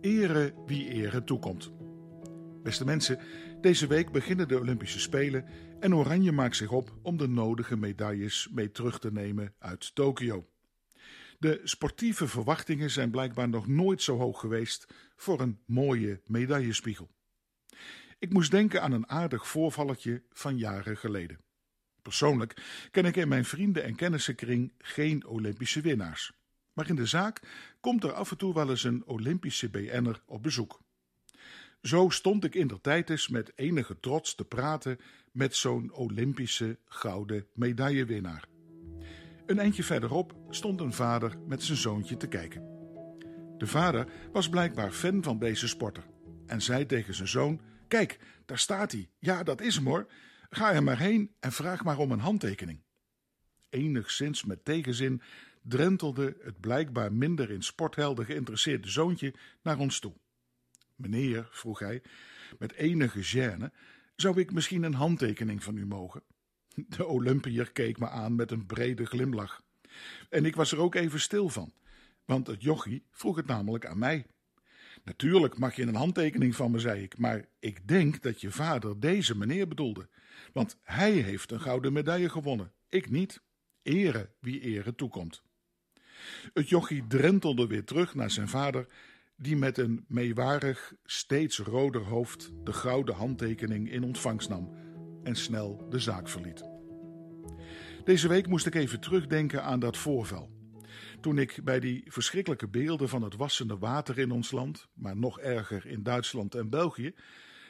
Ere wie ere toekomt. Beste mensen, deze week beginnen de Olympische Spelen en Oranje maakt zich op om de nodige medailles mee terug te nemen uit Tokio. De sportieve verwachtingen zijn blijkbaar nog nooit zo hoog geweest voor een mooie medaillespiegel. Ik moest denken aan een aardig voorvalletje van jaren geleden. Persoonlijk ken ik in mijn vrienden- en kennissenkring geen Olympische winnaars. Maar in de zaak komt er af en toe wel eens een Olympische BN'er op bezoek. Zo stond ik in der tijd eens met enige trots te praten met zo'n Olympische gouden medaillewinnaar. Een eindje verderop stond een vader met zijn zoontje te kijken. De vader was blijkbaar fan van deze sporter en zei tegen zijn zoon: Kijk, daar staat hij. Ja, dat is hem hoor. Ga er maar heen en vraag maar om een handtekening. Enigszins met tegenzin drentelde het blijkbaar minder in sporthelden geïnteresseerde zoontje naar ons toe. Meneer, vroeg hij, met enige gêne, zou ik misschien een handtekening van u mogen? De Olympiër keek me aan met een brede glimlach. En ik was er ook even stil van, want het jochie vroeg het namelijk aan mij. Natuurlijk mag je een handtekening van me, zei ik, maar ik denk dat je vader deze meneer bedoelde, want hij heeft een gouden medaille gewonnen, ik niet. Ere wie ere toekomt. Het jochie drentelde weer terug naar zijn vader, die met een meewarig, steeds roder hoofd de gouden handtekening in ontvangst nam en snel de zaak verliet. Deze week moest ik even terugdenken aan dat voorval. Toen ik bij die verschrikkelijke beelden van het wassende water in ons land, maar nog erger in Duitsland en België,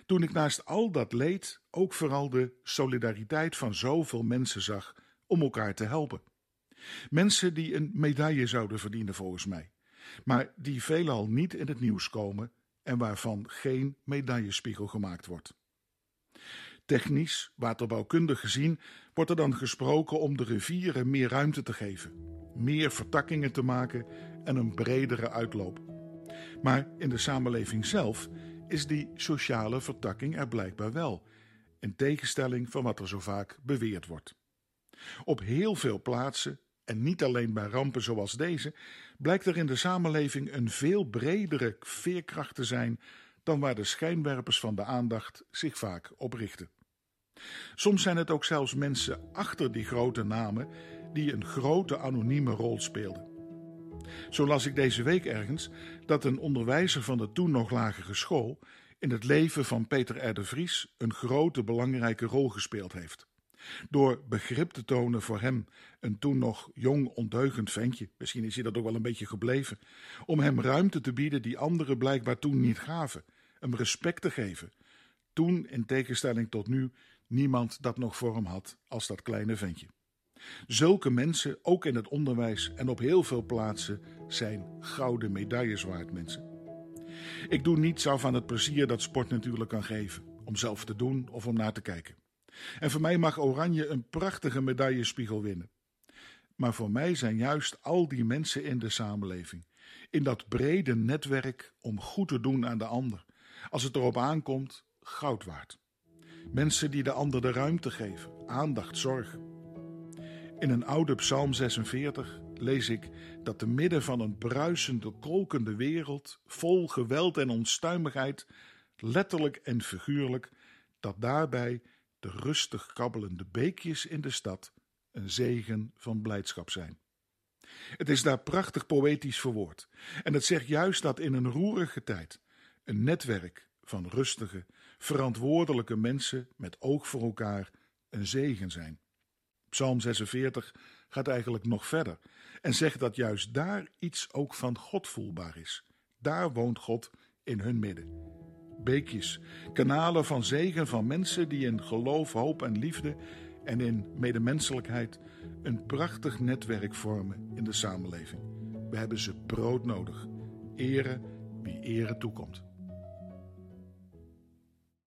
toen ik naast al dat leed ook vooral de solidariteit van zoveel mensen zag om elkaar te helpen. Mensen die een medaille zouden verdienen volgens mij, maar die veelal niet in het nieuws komen en waarvan geen medaillespiegel gemaakt wordt. Technisch, waterbouwkundig gezien, wordt er dan gesproken om de rivieren meer ruimte te geven, meer vertakkingen te maken en een bredere uitloop. Maar in de samenleving zelf is die sociale vertakking er blijkbaar wel, in tegenstelling van wat er zo vaak beweerd wordt. Op heel veel plaatsen, en niet alleen bij rampen zoals deze, blijkt er in de samenleving een veel bredere veerkracht te zijn dan waar de schijnwerpers van de aandacht zich vaak op richten. Soms zijn het ook zelfs mensen achter die grote namen die een grote anonieme rol speelden. Zo las ik deze week ergens dat een onderwijzer van de toen nog lagere school in het leven van Peter R. de Vries een grote belangrijke rol gespeeld heeft. Door begrip te tonen voor hem, een toen nog jong, ondeugend ventje, misschien is hij dat ook wel een beetje gebleven, om hem ruimte te bieden die anderen blijkbaar toen niet gaven, hem respect te geven. Toen, in tegenstelling tot nu, niemand dat nog voor hem had als dat kleine ventje. Zulke mensen, ook in het onderwijs en op heel veel plaatsen, zijn gouden medailles waard mensen. Ik doe niets af aan het plezier dat sport natuurlijk kan geven, om zelf te doen of om naar te kijken. En voor mij mag Oranje een prachtige medaillespiegel winnen. Maar voor mij zijn juist al die mensen in de samenleving, in dat brede netwerk om goed te doen aan de ander, als het erop aankomt, goud waard. Mensen die de ander de ruimte geven, aandacht, zorg. In een oude Psalm 46 lees ik dat te midden van een bruisende, kolkende wereld, vol geweld en onstuimigheid, letterlijk en figuurlijk, dat daarbij de rustig kabbelende beekjes in de stad een zegen van blijdschap zijn. Het is daar prachtig poëtisch verwoord, en het zegt juist dat in een roerige tijd een netwerk van rustige, verantwoordelijke mensen met oog voor elkaar een zegen zijn. Psalm 46 gaat eigenlijk nog verder en zegt dat juist daar iets ook van God voelbaar is. Daar woont God in hun midden. Beekjes, kanalen van zegen van mensen die in geloof, hoop en liefde en in medemenselijkheid een prachtig netwerk vormen in de samenleving. We hebben ze brood nodig. Ere wie ere toekomt.